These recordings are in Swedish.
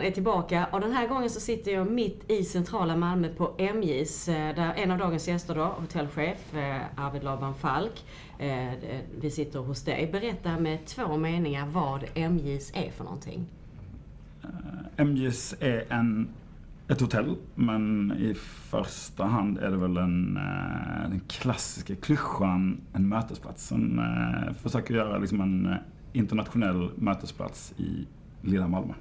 podden är tillbaka och den här gången så sitter jag mitt i centrala Malmö på MJs eh, där en av dagens gäster då, hotellchef eh, Arvid Laban Falk. Eh, vi sitter hos dig. Berätta med två meningar vad MJs är för någonting. MJs är en, ett hotell, men i första hand är det väl en, den klassiska klyschan en mötesplats. Som försöker göra liksom en internationell mötesplats i lilla Malmö.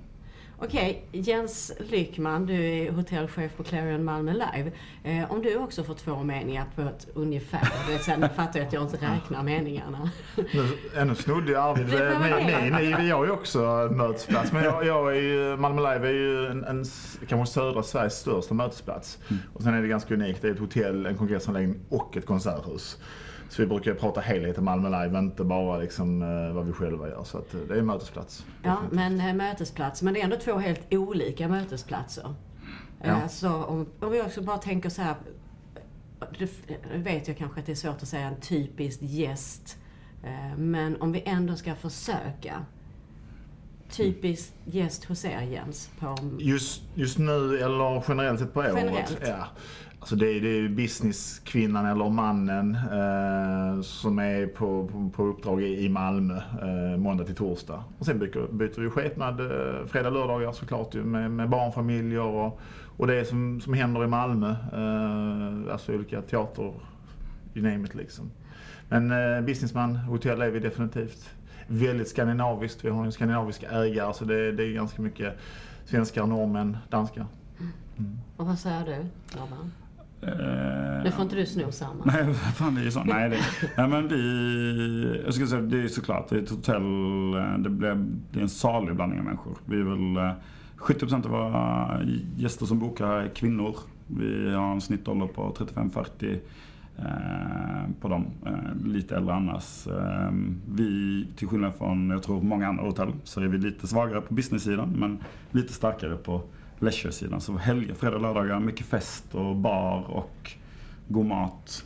Okej, Jens Lyckman, du är hotellchef på Clarion Malmö Live. Eh, om du också får två meningar på ett ungefär. Du vet, sen fattar jag att jag inte räknar meningarna. ännu snodde jag Arvid. Nej, nej, nej, jag är också mötesplats. Men jag, jag är ju, Malmö Live är ju en, en, kanske södra Sveriges största mötesplats. Mm. Och sen är det ganska unikt. Det är ett hotell, en kongressanläggning och ett konserthus. Så vi brukar prata helhet i Malmö Live, inte bara liksom, eh, vad vi själva gör. Så att, eh, det är en mötesplats. Ja, men eh, mötesplats. Men det är ändå två helt olika mötesplatser. Ja. Så om, om vi också bara tänker så här. Det vet jag kanske att det är svårt att säga en typisk gäst. Men om vi ändå ska försöka. Typisk gäst hos er Jens? På... Just, just nu eller generellt sett på året? Generellt. Ja. Alltså det, är, det är businesskvinnan eller mannen eh, som är på, på, på uppdrag i Malmö eh, måndag till torsdag. Och sen byter, byter vi skepnad eh, fredag, lördagar såklart med, med barnfamiljer och, och det som, som händer i Malmö. Eh, alltså olika teater, you name it liksom. Men eh, businessman, hotell är vi definitivt. Väldigt skandinaviskt. Vi har en skandinavisk ägare så det, det är ganska mycket svenskar, norrmän, danskar. Mm. Och vad säger du, Robban? Nu får inte du sno samma. Nej, fan det är så. Nej, det, nej men vi, jag ska säga, det är såklart, det är ett hotell, eh, det, blir, det är en salig blandning av människor. Vi är väl, 70% eh, av våra gäster som bokar är kvinnor. Vi har en snittålder på 35-40 eh, på dem. Eh, lite äldre annars. Eh, vi, till skillnad från, jag tror, många andra hotell, så är vi lite svagare på business-sidan, men lite starkare på leisure-sidan. Så helger, fredag och lördagar, mycket fest och bar och god mat.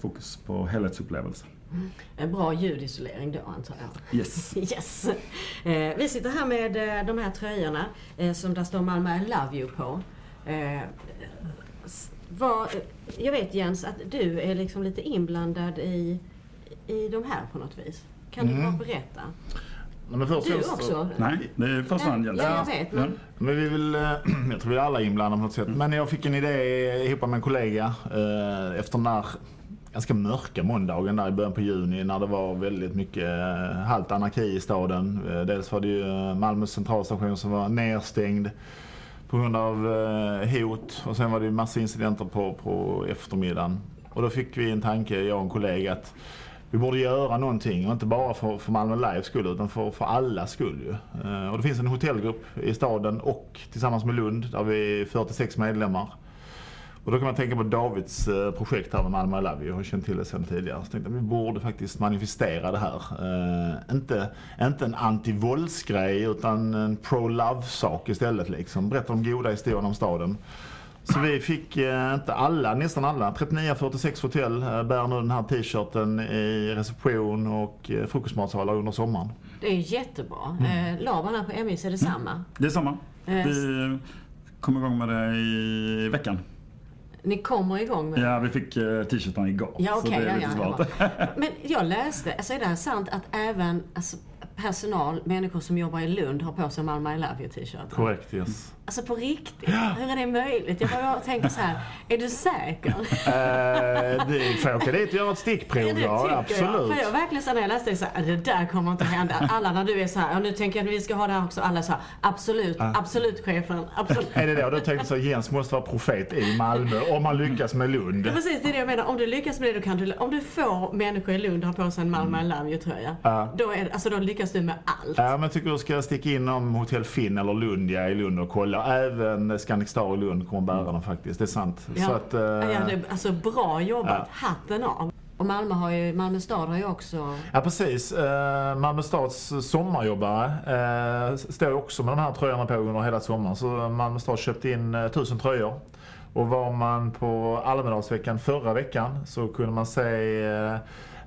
Fokus på helhetsupplevelse. Mm. En bra ljudisolering då antar jag? Yes. yes. Eh, vi sitter här med eh, de här tröjorna eh, som där står Malmö I Love You på. Eh, vad, jag vet Jens att du är liksom lite inblandad i, i de här på något vis. Kan mm. du bara berätta? Men först, du också? Nej, det är första hand Ja, jag vet. Men... men vi vill, eh, jag tror vi är alla inblandade på något sätt. Mm. Men jag fick en idé ihop med en kollega eh, efter den här ganska mörka måndagen där i början på juni när det var väldigt mycket eh, halt anarki i staden. Dels var det ju Malmö centralstation som var nedstängd på grund av hot och sen var det ju massa incidenter på, på eftermiddagen. Och då fick vi en tanke, jag och en kollega, att vi borde göra någonting och inte bara för, för Malmö Lives skull utan för, för allas skull ju. Eh, och det finns en hotellgrupp i staden och tillsammans med Lund där vi är 46 medlemmar. Och då kan man tänka på Davids eh, projekt här med Malmö Love. Jag har känt till det sedan tidigare. Så tänkte att vi borde faktiskt manifestera det här. Uh, inte, inte en anti-våldsgrej utan en pro-love-sak istället. Liksom. Berätta de goda historierna om staden. Så vi fick eh, inte alla, nästan alla, 39-46 hotell eh, bär nu den här t-shirten i reception och eh, frukostmatsalar under sommaren. Det är jättebra. Mm. Eh, Laban här på MIS, är det samma? Mm. Det är samma. Vi kom igång med det i veckan. Ni kommer igång med det? Ja, vi fick t-shirtarna igår. Ja. Okay, ja, ja, Men jag läste, alltså är det här sant att även alltså, personal, människor som jobbar i Lund har på sig Malmö I Love You t-shirt? Korrekt, yes. Alltså på riktigt? Hur är det möjligt? Jag bara tänker så här, är du säker? det får åka dit och göra ett stickprov, ja, absolut. Jag. För jag verkligen så när jag läste det så här, det där kommer inte hända. Alla när du är så här, och nu tänker jag att vi ska ha det här också, alla så här, absolut, uh. absolut chefen, absolut. är det det? Då tänkte så Jens måste vara profet i Malmö om man lyckas med Lund. Ja, precis, det är det jag menar. Om du lyckas med det, då kan du, om du får människor i Lund att ha på sig en Malmö. I Love You-tröja, uh. då, är, alltså, då lyckas du med allt. Ja, men jag tycker du ska sticka in om Hotell Finn eller Lundia i Lund och kolla. Även Scandic Star i Lund kommer bära dem faktiskt. Det är sant. Ja, så att, uh, ja det är, alltså bra jobbat. Ja. Hatten av. Och Malmö, har ju, Malmö stad har ju också... Ja precis. Uh, Malmö stads sommarjobbare uh, står också med de här tröjorna på under hela sommaren. Så Malmö stad köpte in uh, tusen tröjor. Och var man på Almedalsveckan förra veckan så kunde man se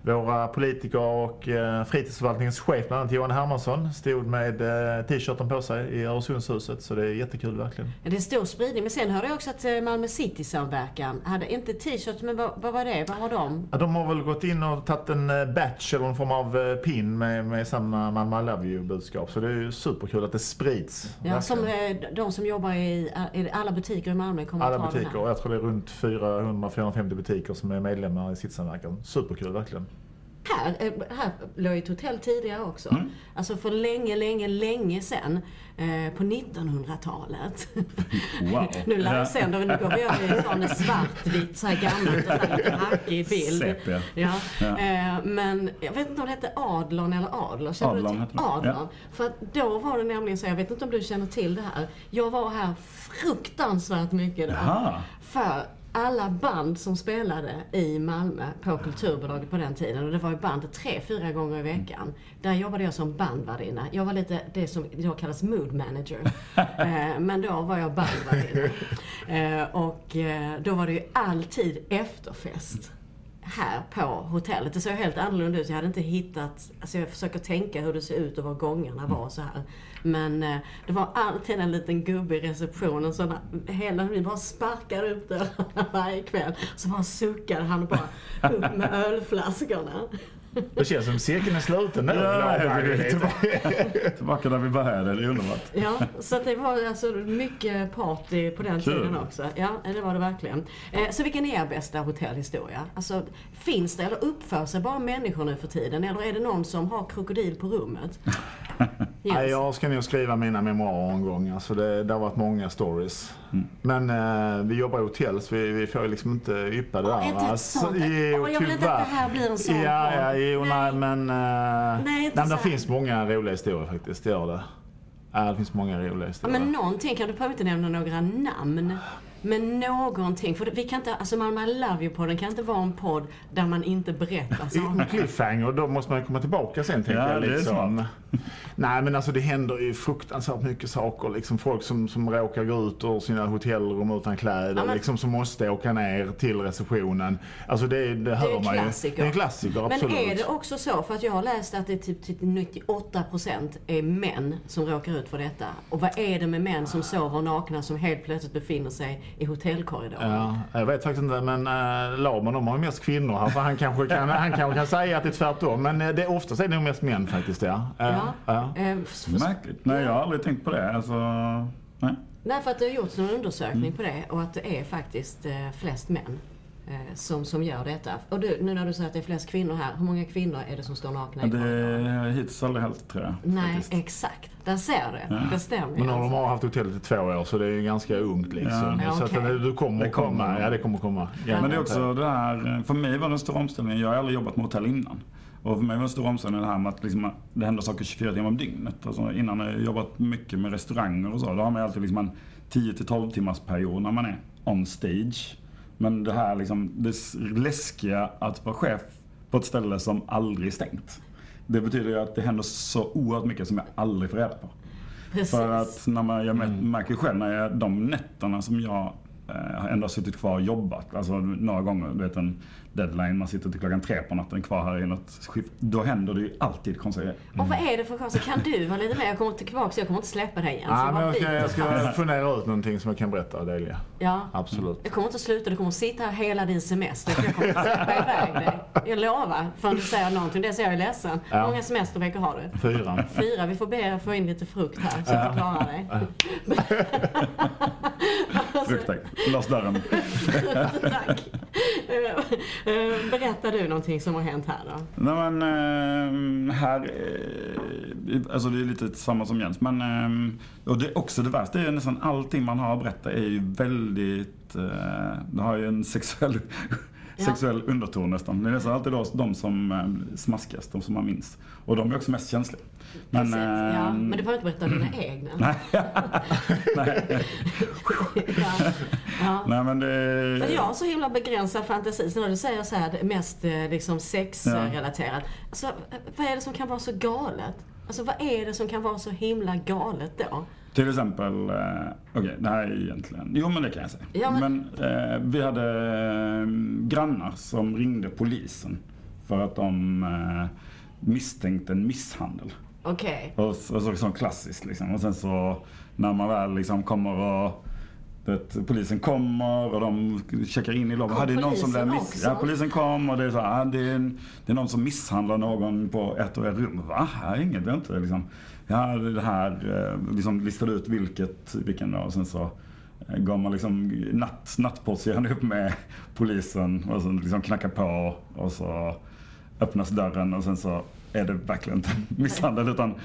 Våra politiker och eh, fritidsförvaltningens chef, bland annat Johan Hermansson, stod med eh, t-shirten på sig i Öresundshuset. Så det är jättekul verkligen. Det är stor spridning. Men sen hörde jag också att eh, Malmö City-samverkan hade inte t-shirts, men vad, vad var det? Vad har de? Ja, de har väl gått in och tagit en batch eller en form av pin med, med samma Malmö I Love You-budskap. Så det är ju superkul att det sprids. Ja, verkligen. som de som jobbar i, i alla butiker i Malmö kommer Alla att ha den butiker. här. Jag tror det är runt 400-450 butiker som är medlemmar i Citysamverkan. Superkul verkligen. Här, eh, här låg ett hotell tidigare också. Mm. Alltså för länge, länge, länge sedan. Eh, på 1900-talet. Wow. nu Ja. landsänder vi, nu går vi över i sån svartvitt, så här gammalt och så här lite hackig bild. Sepia. Ja. Ja. Eh, men jag vet inte om det hette Adlon eller Adler. Känner du Adlon det. Adlon. Ja. För att då var det nämligen så, jag vet inte om du känner till det här. Jag var här fruktansvärt mycket då. Jaha. För alla band som spelade i Malmö på Kulturbolaget på den tiden, och det var ju band tre, fyra gånger i veckan. Där jobbade jag som bandvärdinna. Jag var lite det som idag kallas mood manager. eh, men då var jag bandvärdinna. Eh, och eh, då var det ju alltid efterfest här på hotellet. Det såg helt annorlunda ut. Jag hade inte hittat... Alltså jag försöker tänka hur det ser ut och var gångarna var och så här. Men eh, det var alltid en liten gubbe i receptionen som hela vi bara sparkade upp dörrarna varje kväll. Så bara suckade han bara upp med ölflaskorna. Det känns som cirkeln är sluten nu. Ja, vi är tillbaka, tillbaka där vi började. Det är underbart. Ja, så att det var alltså mycket party på den Kul. tiden också. Ja, det var det verkligen. Eh, så vilken är er bästa hotellhistoria? Alltså, finns det eller uppför sig bara människor nu för tiden? Eller är det någon som har krokodil på rummet? Nej, jag ska nog skriva mina memoarer en gång. Alltså det, det har varit många stories. Mm. Men eh, vi jobbar i hotell så vi, vi får liksom inte yppa det Åh, där. inte Alltså, sånt. jo, Åh, jag vill inte att det här blir en sån Ja, ja, jo, nej, men... Eh, Nej, så det finns många roliga historier faktiskt. Det gör det. Ja, det finns många roliga Ja, historier. men någonting, kan du behöver inte nämna några namn. Men någonting, för vi kan inte, alltså Malmö I Love You-podden kan inte vara en podd där man inte berättar saker. cliffhanger, då måste man ju komma tillbaka sen tänker Ja, jag. det är Liksom. Nej men alltså det händer ju fruktansvärt mycket saker. Liksom folk som, som råkar gå ut ur sina hotellrum utan kläder. Ja, men- liksom som måste åka ner till receptionen. Alltså det, det hör en man ju. klassiker. Det är en klassiker, Men absolut. är det också så, för att jag har läst att det är typ, typ 98% är män som råkar ut för detta. Och vad är det med män som sover nakna som helt plötsligt befinner sig i hotellkorridoren? Ja, jag vet faktiskt inte men äh, Laban de har ju mest kvinnor här så han kanske kan, han kanske kan säga att det är tvärtom. Men eh, det är oftast är det nog mest män faktiskt ja. Eh, Ja. f- Märkligt. Nej, jag har aldrig tänkt på det. Alltså, nej. Nej, för att det har gjorts en undersökning på det och att det är faktiskt eh, flest män som, som gör detta. Och du, nu när du säger att det är flest kvinnor här, hur många kvinnor är det som står nakna i Det har hittills aldrig hänt tror jag. Nej, faktiskt. exakt. Där ser du. Ja. Det stämmer Men har de alltså. har haft hotellet i två år så det är ganska ungt liksom. Ja. Så att Ja, okej. det, du kommer Det att kommer. komma. Ja det kommer att komma. Men det är också det här, för mig var det en stor omställning. Jag har aldrig jobbat med hotell innan. Och för mig var det en stor omställning det här med att liksom, att det händer saker 24 timmar om dygnet. Alltså, innan har jag jobbat mycket med restauranger och så. Då har man alltid liksom en 10-12 timmars period när man är on stage. Men det här liksom, det läskiga att vara chef på ett ställe som aldrig är stängt. Det betyder ju att det händer så oerhört mycket som jag aldrig får reda på. Precis. För att när man, jag märker själv när jag, de nätterna som jag eh, ändå har suttit kvar och jobbat, alltså några gånger, du vet en deadline, man sitter till klockan tre på natten kvar här i något skift. Då händer det ju alltid konstiga grejer. Och vad är det för chanser? Kan du vara lite mer? Jag kommer tillbaka, så jag kommer inte släppa dig igen. Så men jag, ska, jag ska fundera ut någonting som jag kan berätta och delge. Ja. Absolut. Jag kommer inte att sluta, du kommer att sitta här hela din semester. för Jag kommer inte att släppa iväg dig. Jag lovar. Förrän du säger någonting. Det säger jag är ledsen. Hur Ja. många semesterveckor har du? Fyran. Fyra. Vi får be er få in lite frukt här så att du klarar dig. Frukt tack. Lås dörren. Tack. Berättar du någonting som har hänt här då? Nej men eh, här, eh, alltså det är lite samma som Jens. Men, eh, och det är också det värsta är ju nästan allting man har att berätta är ju väldigt, det har ju en sexuell. Sexuell underton nästan. Det är nästan alltid de som smaskas, de som man minns. Och de är också mest känsliga. Precis. ja, ehm, men du behöver inte berätta dina egna. Nej. Nej. ja. Ja. Nej men det... Men jag har så himla begränsad fantasi. Så när du säger så här, mest eh, liksom sexrelaterat. Alltså, vad är det som kan vara så galet? Alltså vad är det som kan vara så himla galet då? Till exempel, eh, okej det här är egentligen, jo men det kan jag säga. Ja, men- men eh, vi hade eh, grannar som ringde polisen för att de eh, misstänkte en misshandel. Okej. Och, och så, som klassiskt liksom. Och sen så när man väl liksom kommer och vet, polisen kommer och de checkar in i lobbyn. Kom Ah, det är någon som blev polisen miss- också? ja, polisen kom och det är så här, ah, det, är en, det är någon som misshandlar någon på ett och ett rum. Va? Här inget, vi har inte liksom. Ja, det här, eh, liksom listade ut vilket, vilken. Och sen så eh, gav man liksom natt, nattpåseende upp med polisen och sen liksom knackar på och så öppnas dörren och sen så är det verkligen inte misshandel utan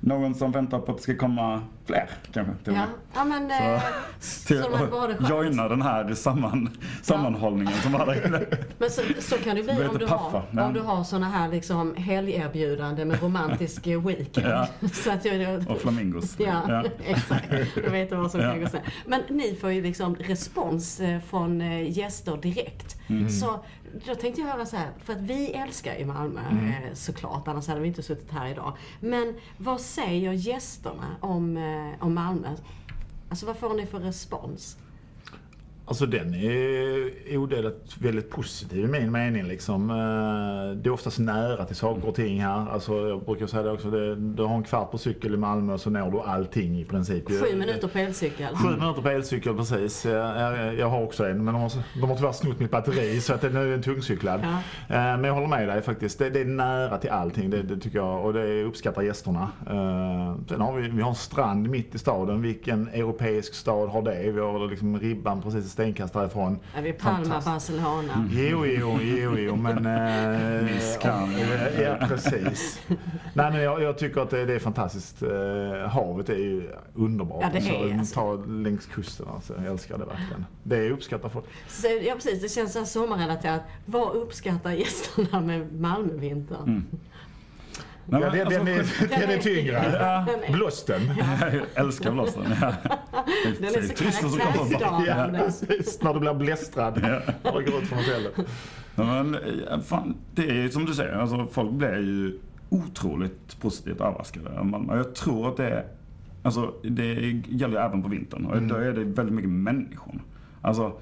någon som väntar på att det ska komma fler kanske. till Ja. ja, men eh, Till så skönt. joina den här samman, sammanhållningen som var där inne. Men så, så kan det bli om du, paffa, har, men- om du har såna här liksom helgerbjudande med romantisk weekend. Ja. Så att jag, Och flamingos. Ja, exakt. Jag vet vad som Ja. kan gå snett. Men ni får ju liksom respons eh, från eh, gäster direkt. Mm. Så då tänkte jag höra så här, för att vi älskar ju Malmö Mm. såklart, annars hade vi inte suttit här idag. Men vad säger gästerna om, om Malmö? Alltså vad får ni för respons? Alltså den är odelat väldigt positiv i min mening. Liksom. Eh, Det är oftast nära till saker och ting här. Alltså, jag brukar säga det också, det, du har en kvart på cykel i Malmö och så når du allting i princip. Sju minuter på elcykel. Sju minuter på elcykel precis. Jag, jag, har också en men de har, de har tyvärr snott mitt batteri så att den är en tungcyklad. Ja. Eh, Men jag håller med dig faktiskt. Det, det är nära till allting det, det tycker jag och det uppskattar gästerna. Eh, Sen har vi, vi har en strand mitt i staden. Vilken europeisk stad har det? Vi har liksom ribban precis stenkast därifrån. Är vi Palma. Barcelona? Jo, jo, jo, jo, men... Eh, kan. ja, precis. Nej, men jag, jag tycker att det, det är fantastiskt. Eh, havet är ju underbart. Ja, det är, så, alltså. Ta längs kusten alltså. Jag älskar det verkligen. Det uppskattar folk. Så, ja precis, det känns så här sommarrelaterat. Vad uppskattar gästerna med Malmövintern? Mm. Nej, Ja, det, den, alltså, är, den är tyngre. Ja. Den är- Blåsten. Jag älskar blåsten. Ja. Den är så karaktärsdag. Ja, precis. När du blir blästrad när du går ut från hotellet. Ja, men, ja, fan, det är som du säger, alltså, folk blir ju otroligt positivt överraskade. Jag tror att det är, alltså, det gäller ju även på vintern och Mm. då är det väldigt mycket människor. Alltså,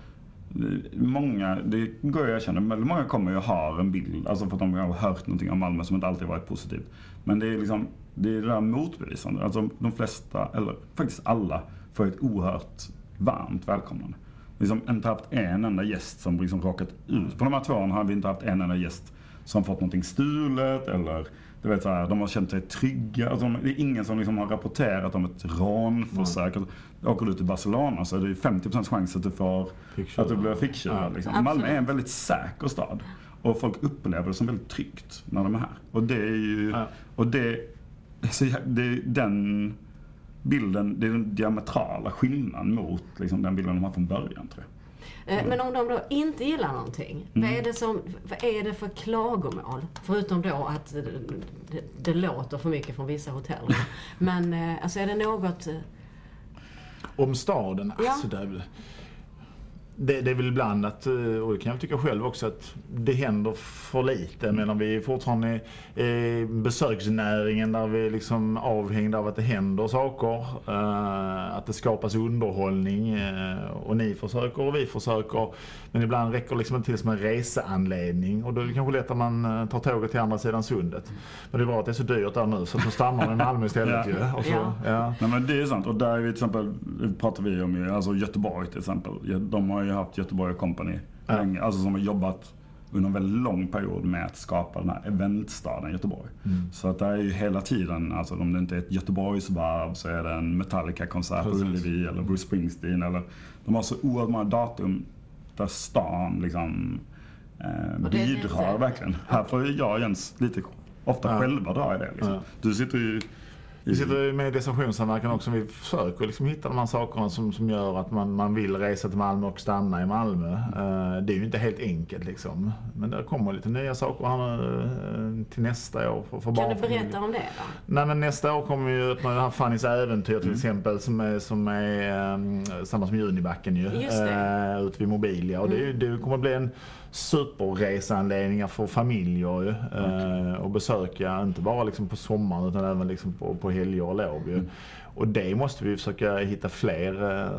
många, det går jag att erkänna, väldigt många kommer ju och har en bild, alltså för att de har hört någonting om Malmö som inte alltid varit positivt. Men det är liksom, det är det där motbevisande. Alltså de flesta, eller faktiskt alla, får ett oerhört varmt välkomnande. Liksom inte haft en enda gäst som liksom råkat ut. På de här två åren har vi inte haft en enda gäst som fått någonting stulet eller du vet, så här, de har känt sig trygga. Alltså, de- det är ingen som liksom har rapporterat om ett rånförsök. Alltså, åker du till Barcelona så är det 50% chans att du, får, att du blir ficktjuvad. Ja. Liksom. Malmö är en väldigt säker stad. Och folk upplever det som väldigt tryggt när de är här. Och det är ju... Ja. Och det, så jag- det är den bilden, det är den diametrala skillnaden mot liksom, den bilden de har från början tror jag. Eh, Men om de då inte gillar någonting, vad, Mm. är det som, vad är det för klagomål? Förutom då att det, det, det låter för mycket från vissa hotell. Men eh, alltså är det något... eh, Om staden? Ja. Alltså, det, det, det är väl ibland att, eh, och det kan jag tycka själv också, att det händer för lite. Jag menar, vi är fortfarande i besöksnäringen där vi är liksom avhängda av att det händer saker. eh, Att det skapas underhållning. eh, Och ni försöker och vi försöker. Men ibland räcker det liksom inte till som en reseanledning. Och då är det kanske lätt att man tar tåget till andra sidan sundet. Men det är bra att det är så dyrt där nu så då stannar man i Malmö istället Ja. ju. Och så, Ja. ja. Nej men det är sant. Och där är vi till exempel, pratar vi om ju, alltså Göteborg till exempel. De har ju haft Göteborg Company länge, alltså som har jobbat under en väldigt lång period med att skapa den här eventstaden Göteborg. Mm. Så att det är ju hela tiden, alltså om det inte är ett Göteborgsvarv så är det en Metallica-konsert på. Ullevi eller Bruce Springsteen eller de har så oerhört många datum där stan liksom eh, bidrar verkligen. Här får jag och Jens lite ofta Ja. själva dra i det. Liksom. Ja. Du sitter ju Vi sitter ju med i destinationssamverkan också. Vi försöker liksom hitta de här sakerna som, som gör att man, man vill resa till Malmö och stanna i Malmö. Eh, det är ju inte helt enkelt liksom. Men det kommer lite nya saker här nu eh, till nästa år för, för Kan du berätta om det då? Nej men nästa år kommer vi ju öppna det här Fannys äventyr till Mm. exempel som är, som är um, samma som Junibacken ju. Just det. Uh, ute vid Mobilia. Och det, är ju- det kommer bli en superreseanläggningar för familjer ju. Uh, och besöka inte bara liksom på sommaren utan även liksom på, på helger och lov. ju. Och det måste vi försöka hitta fler eh,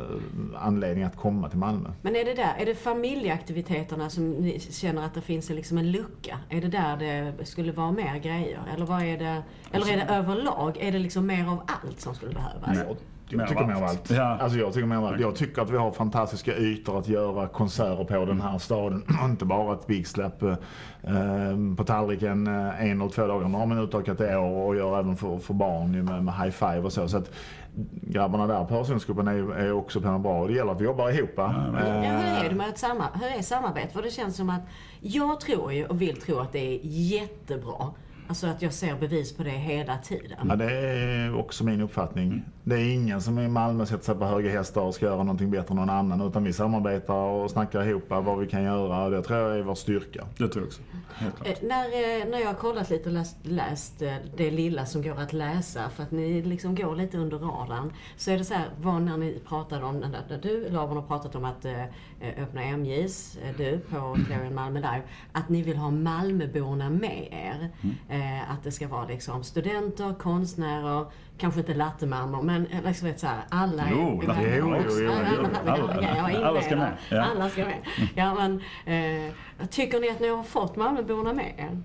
anledningar att komma till Malmö. Men är det där, är det familjeaktiviteterna som ni känner att det finns en, liksom en lucka? Är det där det skulle vara mer grejer? Eller vad är det, eller är det överlag? Är det liksom mer av allt som skulle behövas? Jag, jag tycker mer av allt. Ja. Alltså jag, tycker mer av allt. jag tycker att vi har fantastiska ytor att göra konserter på den här staden. Inte bara ett Big Slap eh, på tallriken eh, en eller två dagar. Nu har man utökat det år och gör även för, för barn ju med, med high five och så. så att, grabbarna där på Öresundsgruppen är, är också på något bra. Det gäller att vi jobbar ihop. Ja, hur är det med ett samar hur är samarbetet? För det känns som att jag tror ju och vill tro att det är jättebra. Alltså att jag ser bevis på det hela tiden. Ja, det är också min uppfattning. Det är ingen som i Malmö sätter sig på höga hästar och ska göra någonting bättre än någon annan. Utan vi samarbetar och snackar ihop vad vi kan göra. Det tror jag är vår styrka. Det tror jag också. Eh, När, eh, när jag har kollat lite och läst, läst eh, det lilla som går att läsa, för att ni liksom går lite under radarn, så är det så här, vad när ni pratade om, när, när du Laban har pratat om att öppna MJs, du på Clarion Malmö Live, att ni vill ha Malmöborna med er. Eh, att det ska vara liksom studenter, konstnärer, kanske inte lattemammor, men liksom vet, så här, alla Jo, är också. Jo, Alla. ska med. Ja. Alla ska med. Ja, men, eh, tycker ni att ni har fått Malmöborna med er?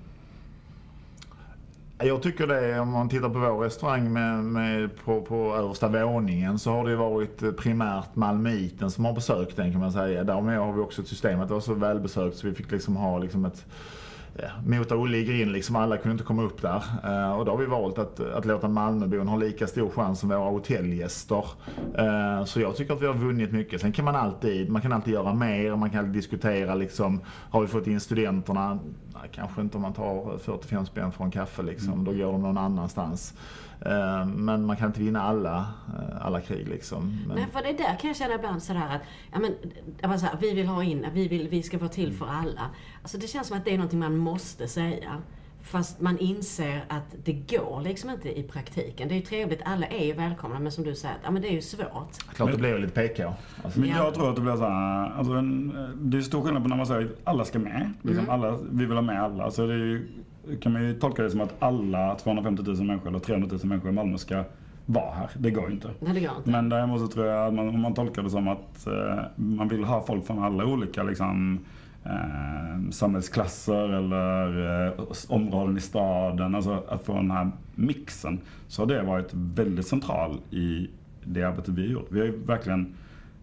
Jag tycker det, om man tittar på vår restaurang med, med på, på översta våningen så har det varit eh, primärt malmöiten som har besökt den kan man säga. Därmed har vi också ett system att det var så välbesökt så vi fick liksom ha liksom ett mota Olle i grind liksom. Alla kunde inte komma upp där. Eh, och då har vi valt att, att låta Malmöbon ha lika stor chans som våra hotellgäster. Eh, så jag tycker att vi har vunnit mycket. Sen kan man alltid, man kan alltid göra mer, man kan alltid diskutera liksom, har vi fått in studenterna? Nej, kanske inte om man tar 45 spänn för en kaffe liksom. Då går de någon annanstans. Eh, men man kan inte vinna alla, eh, alla krig liksom. Men, Nej, för det där kan jag känna ibland sådär att, ja men, jag bara så här, vi vill ha in, vi, vill, vi ska vara till för alla. Alltså det känns som att det är någonting man måste säga. Fast man inser att det går liksom inte i praktiken. Det är ju trevligt, alla är ju välkomna, men som du säger, att, ja men det är ju svårt. klart det blir lite PK. Alltså, Men Ja. jag tror att det blir så här, alltså en, det är stor skillnad på när man säger att alla ska med. Liksom Mm. alla, vi vill ha med alla. Så det är ju, kan man ju tolka det som att alla 250 000 människor eller 300 000 människor i Malmö ska vara här. Det går ju inte. Nej, det går inte. Men däremot så tror jag att man, om man tolkar det som att eh, man vill ha folk från alla olika liksom, eh, samhällsklasser eller eh, områden i staden. Alltså att få den här mixen. Så har det varit väldigt central i det arbetet vi har gjort. Vi har ju verkligen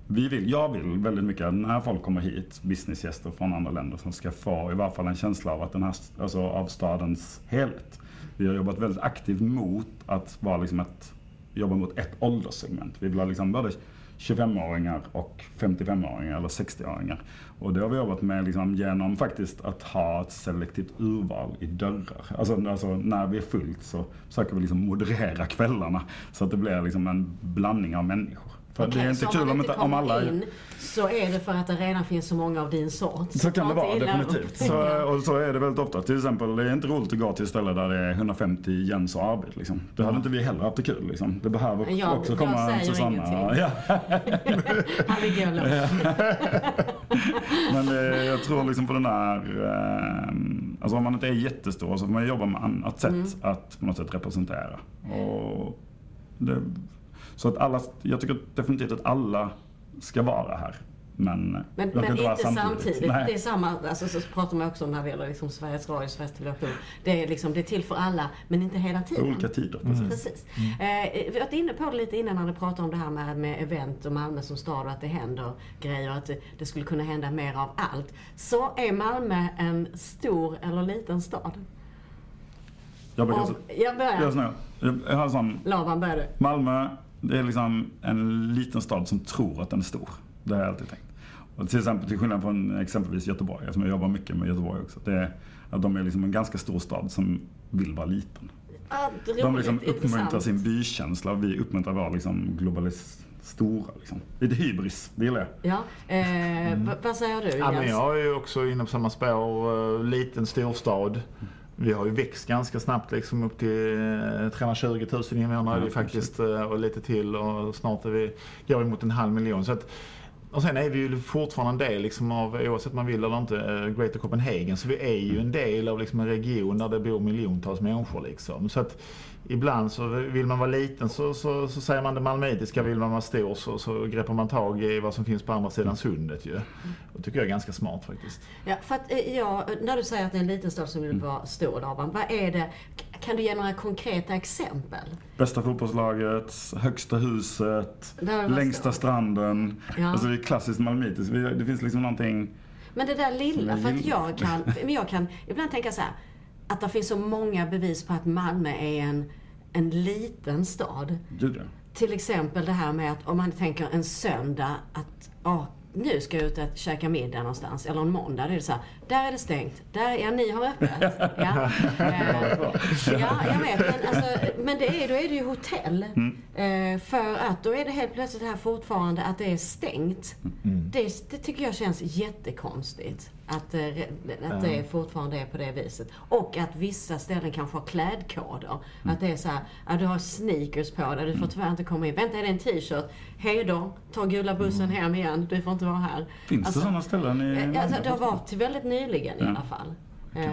vi vill, jag vill väldigt mycket att när folk kommer hit, businessgäster från andra länder, som ska få i varje fall en känsla av att den här, alltså av stadens helhet. Vi har jobbat väldigt aktivt mot att vara liksom ett, jobba mot ett ålderssegment. Vi vill ha liksom både 25-åringar och 55-åringar eller 60-åringar. Och det har vi jobbat med liksom genom faktiskt att ha ett selektivt urval i dörrar. Alltså, alltså när vi är fullt så försöker vi liksom moderera kvällarna så att det blir liksom en blandning av människor. För det är inte så kul om inte om alla... in så är det för att det redan finns så många av din sort. Så kan ta det vara, definitivt. Så, och så är det väldigt ofta. Till exempel, det är inte roligt att gå till ställen där det är 150 Jens och Arvid. Liksom. Det hade inte vi heller haft det kul. Liksom. Det behöver Jag- också jag komma säger Susanna. ingenting. Ja. Han vill gå långt. Men eh, jag tror liksom på den där, eh, alltså om man inte är jättestor så får man jobba med annat sätt Mm. att på något sätt representera. Och det, så att alla, jag tycker definitivt att alla ska vara här. Men, Men, men inte samtidigt. Nej. Det är samma, alltså, så pratar man också om när det gäller liksom Sveriges Radios Television. Det är, liksom, det är till för alla, men inte hela tiden. Olika tider, precis. Precis. Eh, vi varit inne på det lite innan när du pratade om det här med, med event och Malmö som stad och att det händer grejer och att det, det skulle kunna hända mer av allt. Så är Malmö en stor eller liten stad? Jag brukar, jag börjar. jag, jag, jag, jag har en sån Laban, börjar du. Malmö, det är liksom en liten stad som tror att den är stor. Det har jag alltid tänkt. Och till exempel till skillnad från exempelvis Göteborg, eftersom jag jobbar mycket med Göteborg också. Det är att de är liksom en ganska stor stad som vill vara liten. Ah, roligt, De liksom uppmuntrar intressant. sin bykänsla och vi uppmuntrar vara liksom globalis stora. Liksom. Lite hybris, det gillar jag. Ja, eh, v- vad säger du Ja, men Jens? jag är ju också inne på samma spår. eh, Liten storstad. Vi har ju växt ganska snabbt liksom upp till eh, 320 000 invånare Ja, faktiskt eh, och lite till och snart är vi, går vi mot en halv miljon. Så att, Och sen är vi ju fortfarande en del liksom av, oavsett man vill eller inte, eh, Greater Copenhagen. Så vi är ju en del av liksom en region där det bor miljontals människor. Liksom. Så att ibland så vill man vara liten så, så, så säger man det malmöitiska. Vill man vara stor så, så greppar man tag i vad som finns på andra sidan sundet ju. Det tycker jag är ganska smart faktiskt. Ja, för att, eh, ja, när du säger att det är en liten stad som vill vara stor, Laban, vad är det? Kan du ge några konkreta exempel? Bästa fotbollslaget, högsta huset, längsta så. stranden. Ja. Alltså det är klassiskt malmöitiskt. Det finns liksom någonting... Men det där lilla, för att jag kan, men jag kan ibland tänka så här, att det finns så många bevis på att Malmö är en, en liten stad. Gud ja. Till exempel det här med att om man tänker en söndag att åh, nu ska jag ut och käka middag någonstans. Eller en måndag. Då är det så här, där är det stängt. Där, ja, ni har öppet. Ja, eh, ja jag vet. Men, alltså, men det är, då är det ju hotell. Eh, för att då är det helt plötsligt här fortfarande att det är stängt. Det, det tycker jag känns jättekonstigt. Att, eh, att det fortfarande är på det viset. Och att vissa ställen kanske har klädkoder. Att det är så här, ja, du har sneakers på dig, du får tyvärr inte komma in. Vänta, är det en t-shirt? Hej då, ta gula bussen hem igen, du får inte vara här. Finns Alltså, det sådana ställen i Alltså, det har varit väldigt nyligen i Ja. alla fall. Eh,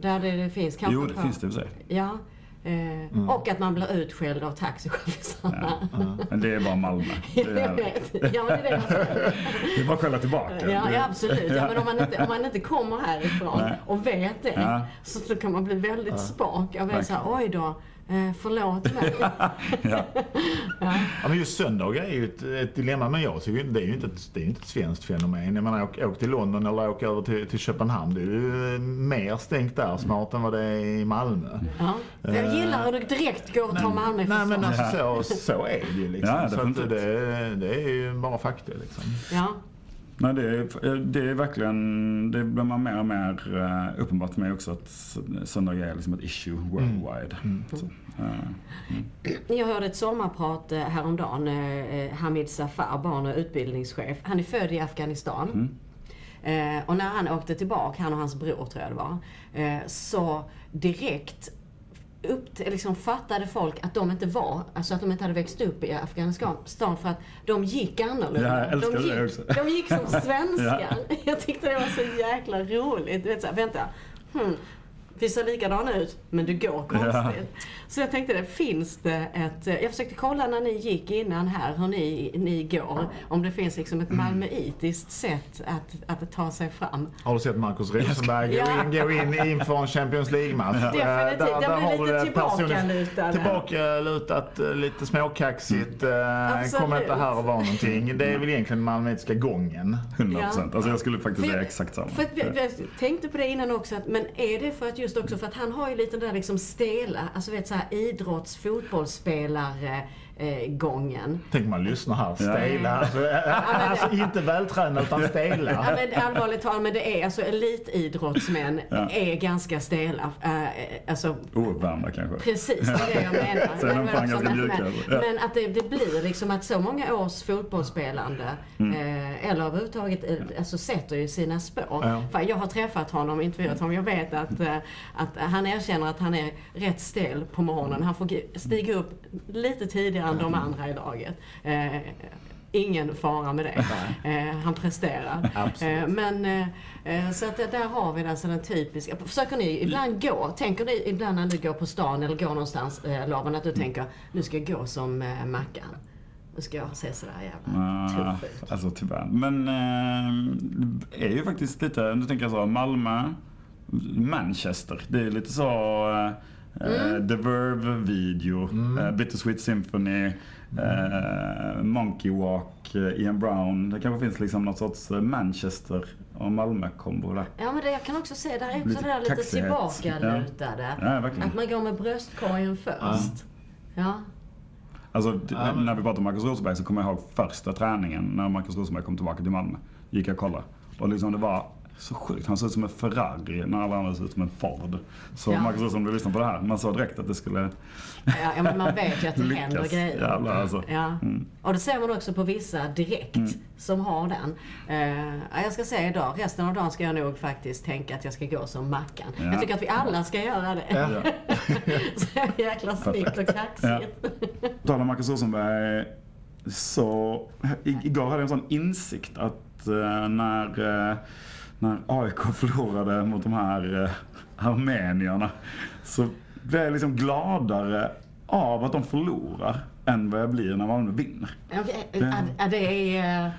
där det, det finns kanske Jo, det på- finns det i sig. Ja. Eh, Och att man blir utskälld av taxichaufförerna. Men det är bara Malmö. Det är. Ja, men det är det jag säger. det är bara att skälla tillbaka. Ja, ja absolut. Ja, men om man inte, om man inte kommer härifrån Nej. och vet det Ja. så, så kan man bli väldigt spak. Jag vet såhär, oj då, eh, förlåt mig. Ja. Ja, men just söndagar är ju ett, ett dilemma. Men jag tycker det är ju inte ett, det är inte ett svenskt fenomen. Jag menar, åk, åk till London eller åk över till, till Köpenhamn. Det är ju eh, mer stängt där snart än vad det är i Malmö. Ja. Jag gillar hur du direkt går och tar Malmö i Nej men alltså så, så är det ju liksom. Ja, så att definitivt. det, det är ju bara fakta liksom. Ja. Nej, det, är, det är verkligen, det blir man mer och mer eh, uppenbart för mig också att söndagar är liksom ett issue worldwide. Så, eh, Jag hörde ett sommarprat eh, häromdagen. Hamid Safar, barn och utbildningschef. Han är född i Afghanistan. Eh, och när han åkte tillbaka, han och hans bror tror jag det var, eh, så direkt upp, liksom fattade folk att de inte var, alltså att de inte hade växt upp i Afghanistan för att de gick annorlunda. Ja, de, gick, också. de gick som svenskar. Ja. Jag tyckte det var så jäkla roligt. Du vet så här, vänta. Hmm. Vi ser likadana ut, men du går konstigt. Så jag tänkte det, finns det ett... Jag försökte kolla när ni gick innan här, hur ni, ni går. Om det finns liksom ett malmöitiskt sätt att, att ta sig fram. Har du sett Marcus Rosenberg gå Ja. in, gå in inför en Champions League-match? Definitivt. Eh, Jag blir har du lite tillbakalutad. Tillbakalutat, eh, lite småkaxigt. eh, Absolut. Kommer inte här och vara någonting. Det är väl egentligen malmöitiska gången. 100 procent. Alltså jag skulle faktiskt För- säga exakt samma. För vi- jag tänkte på det innan också, att, men är det för att just också för att han har ju lite den där liksom stela, alltså vet så här idrotts fotbollsspelare eh, gången. Tänk man lyssnar här, stela. Ja. Alltså, eh, alltså inte vältränad utan Ja, stela. men allvarligt talat, men det är alltså elitidrottsmän Ja. är ganska stela. Eh, alltså, Ouppvärmda kanske. Precis, det är det jag menar. Sen Men fan ganska mjuka, Men. Ja. men att det, det blir liksom att så många års fotbollsspelande Mm. eh, eller överhuvudtaget eh, alltså sätter ju sina spår. Ja. För jag har träffat honom, intervjuat honom. Jag vet att, eh, att han erkänner att han är rätt stel på morgonen. Han får stiga upp lite tidigare än de andra i laget. Eh, Ingen fara med det. Eh, han presterar. Eh, men eh, eh, så att där har vi alltså den typiska. Försöker ni ibland gå, tänker ni ibland när du går på stan eller går någonstans eh, Laban att du tänker nu ska jag gå som eh, Mackan. Nu ska jag se sådär jävla Ah, tuff ut. alltså tyvärr. Men eh, det är ju faktiskt lite, nu tänker jag så, Malmö, Manchester. Det är lite så eh, Mm. The Verve-video, eh, Bittersweet Symphony, eh, Monkey Walk, eh, Ian Brown. Det kanske finns liksom något sorts eh, Manchester och Malmö-kombo där. Ja men det, jag kan också se, där är också Lite det där lite tillbakalutade. Ja, verkligen. Att man går med bröstkorgen först. Ja. Alltså, d- Ja, men- när vi pratar om Marcus Rosenberg så kommer jag ihåg första träningen när Marcus Rosenberg kom tillbaka till Malmö. Gick jag och kollade. Och liksom det var så sjukt. Han såg ut som en Ferrari när alla andra såg ut som en Ford. Så Ja. Marcus Rosenberg, du lyssnar på det här. Man sa direkt att det skulle Ja, ja, men man vet ju att det händer grejer. Jävlar alltså. Ja. Mm. Och det ser man också på vissa direkt som har den. Ja, jag ska säga idag, resten av dagen ska jag nog faktiskt tänka att jag ska gå som Mackan. Ja. Jag tycker att vi alla ska göra det. Ja. Så jäkla snyggt och kaxigt. På tal om Marcus Rosenberg. så igår hade jag en sån insikt att eh, när, eh, när AIK förlorade mot de här eh, armenierna så blev jag liksom gladare av att de förlorar än vad jag blir när Malmö vinner. Okej, ja, ja, det är... eh,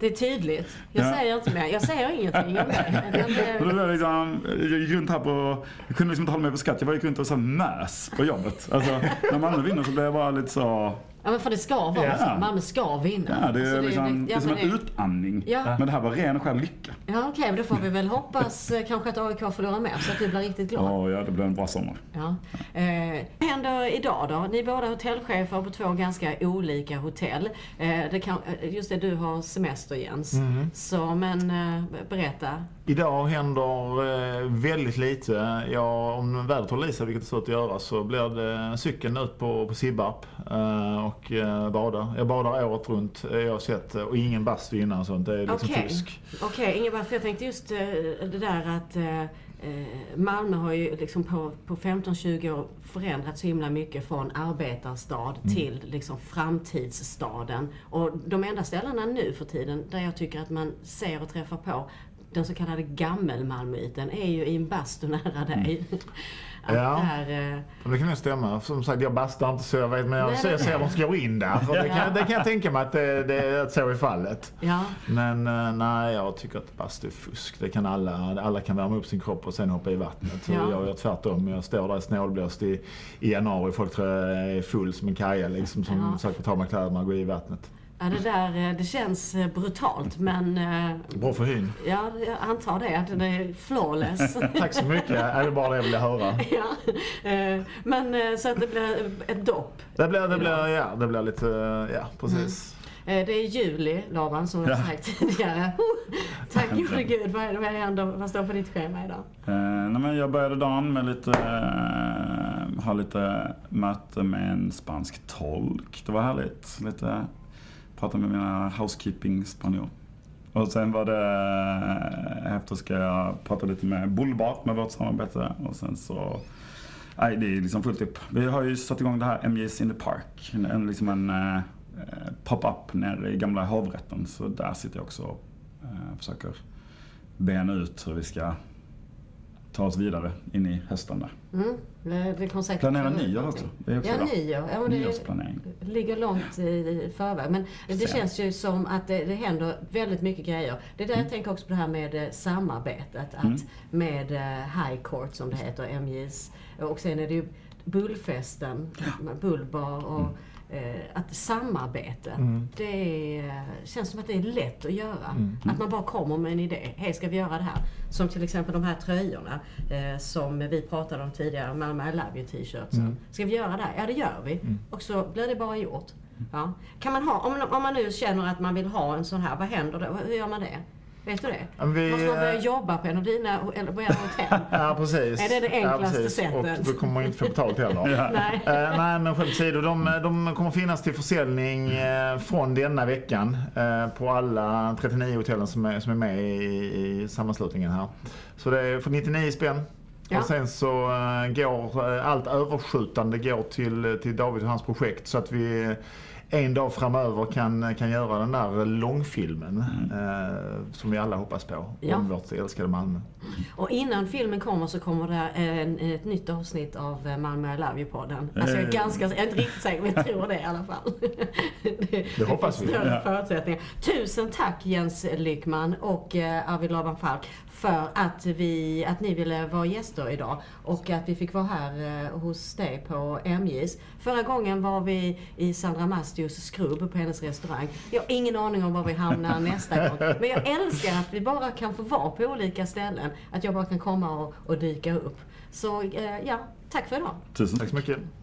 Det är tydligt. Jag Ja. säger inte mer. Jag säger ingenting om det. Och blev jag, liksom, jag gick runt här på, jag kunde liksom inte hålla mig för skratt. Jag bara gick runt och så mös på jobbet. Alltså, när Malmö vinner så blev jag bara lite så, Ja, men för det ska vara Ja. så. Malmö ska vinna. ja det är, Alltså, liksom, det ja, är som men en det- utandning. Ja. Men det här var ren och skär lycka. Ja, okej, men då får vi väl hoppas eh, kanske att AIK förlorar mer så att du blir riktigt glad. Ja, ja, det blev en bra sommar. Ja. Eh, vad händer idag då? Ni är båda hotellchefer på två ganska olika hotell. Eh, det kan, eh, just det, du har semester Jens. Mm. Så, men eh, berätta. Idag händer eh, väldigt lite. Ja, om vädret håller i sig, vilket det ser ut att göra, så blir det cykeln ut på, på Sibbarp eh, och eh, bada. Jag badar året runt, jag har sett, och ingen bastu innan sånt. Det är liksom Okej. fusk. Okej, Ingeborg, för jag tänkte just det där att Malmö har ju liksom på, på 15-20 år förändrats så himla mycket från arbetarstad till liksom framtidsstaden. Och de enda ställena nu för tiden där jag tycker att man ser och träffar på den så kallade gammelmalmöiten är ju i en bastu nära dig. Att Ja. där, eh, det kan nog stämma. Som sagt, jag bastar inte så jag vet, men jag Nej, ser, att de går in där. Och det, kan, det kan jag tänka mig att, det, det, att så är fallet. ja. Men eh, nej, jag tycker att bastu är fusk. Det kan alla. Alla kan värma upp sin kropp och sen hoppa i vattnet. Ja. jag gör tvärtom. Jag står där snålblåst i, i januari. Folk tror jag är full som en kaja liksom. Som Ja. får ta mig kläderna och gå i vattnet. Ja, det där eh, det känns eh, brutalt men eh, Bra för hyn. ja, jag antar det. Att det är flawless. Tack så mycket. Är det bara det jag ville höra. Ja, men så att det blir ett dopp. Det blir, det blir, ja, det blir lite, ja precis. Eh, Det är juli, Laban, som jag Ja. sagt tidigare. Tack gode gud, vad vad händer? Vad står på ditt schema idag? Eh, nej, men jag började dagen med lite, eh, ha lite möte med en spansk tolk. Det var härligt. Lite, pratade med mina housekeeping spanjor. Och sen var det, eh, efter ska jag prata lite med Bullbart med vårt samarbete. Och sen så, nej det är liksom fullt upp. Vi har ju satt igång det här MJs in the Park. En, liksom en eh, pop-up nere i gamla hovrätten. Så där sitter jag också eh, och eh, försöker bena ut hur vi ska ta oss vidare in i hösten där. Mm, det, det kommer säkert Planera nyår också. Det är också Ja, nyår. Ja, men det Nyårsplanering. ligger långt i, förväg. Men det Sen. känns ju som att det, det händer väldigt mycket grejer. Det är där Mm. jag tänker också på det här med eh, samarbetet. Att med eh, High Court, som det heter, MJs. Och sen är det ju Bullfesten, med Bullbar och Mm. Eh, att samarbete. Det är, känns som att det är lätt att göra. Mm. Att man bara kommer med en idé. Hej, ska vi göra det här? Som till exempel de här tröjorna eh, som vi pratade om tidigare, Malmö I Love You t-shirtsen. Ska vi göra det här? Ja, det gör vi. Och så blir det bara gjort. Ja. Kan man ha, om, om man nu känner att man vill ha en sån här, vad händer då? Hur gör man det? Vet du det? Men vi, Måste man börja eh, jobba på en av dina, eller på era hotell? Ja precis. Är det det enklaste ja, sättet? Och då kommer man inte få betalt heller. Nej. Eh, nej men skämt åsido, de, de kommer finnas till försäljning eh, från denna veckan eh, på alla 39 hotellen som är, som är med i, i sammanslutningen här. Så det är för 99 spänn. Ja. Och sen så går allt överskjutande går till, till David och hans projekt så att vi en dag framöver kan, kan göra den där långfilmen eh, som vi alla hoppas på Ja. om vårt älskade Malmö. Och innan filmen kommer så kommer det en, ett nytt avsnitt av eh, Malmö I Love You-podden. Alltså jag är Eh. ganska, jag är inte riktigt säker men jag tror det i alla fall. det, Det hoppas vi. förutsättningar. Tusen tack Jens Lyckman och Arvid Laban Falk för att, vi, att ni ville vara gäster idag och att vi fick vara här eh, hos dig på MJs. Förra gången var vi i Sandra Mastios skrubb på hennes restaurang. Jag har ingen aning om var vi hamnar nästa gång. Men jag älskar att vi bara kan få vara på olika ställen. Att jag bara kan komma och, och dyka upp. Så eh, ja, tack för idag. Tusen Tack tack. så mycket.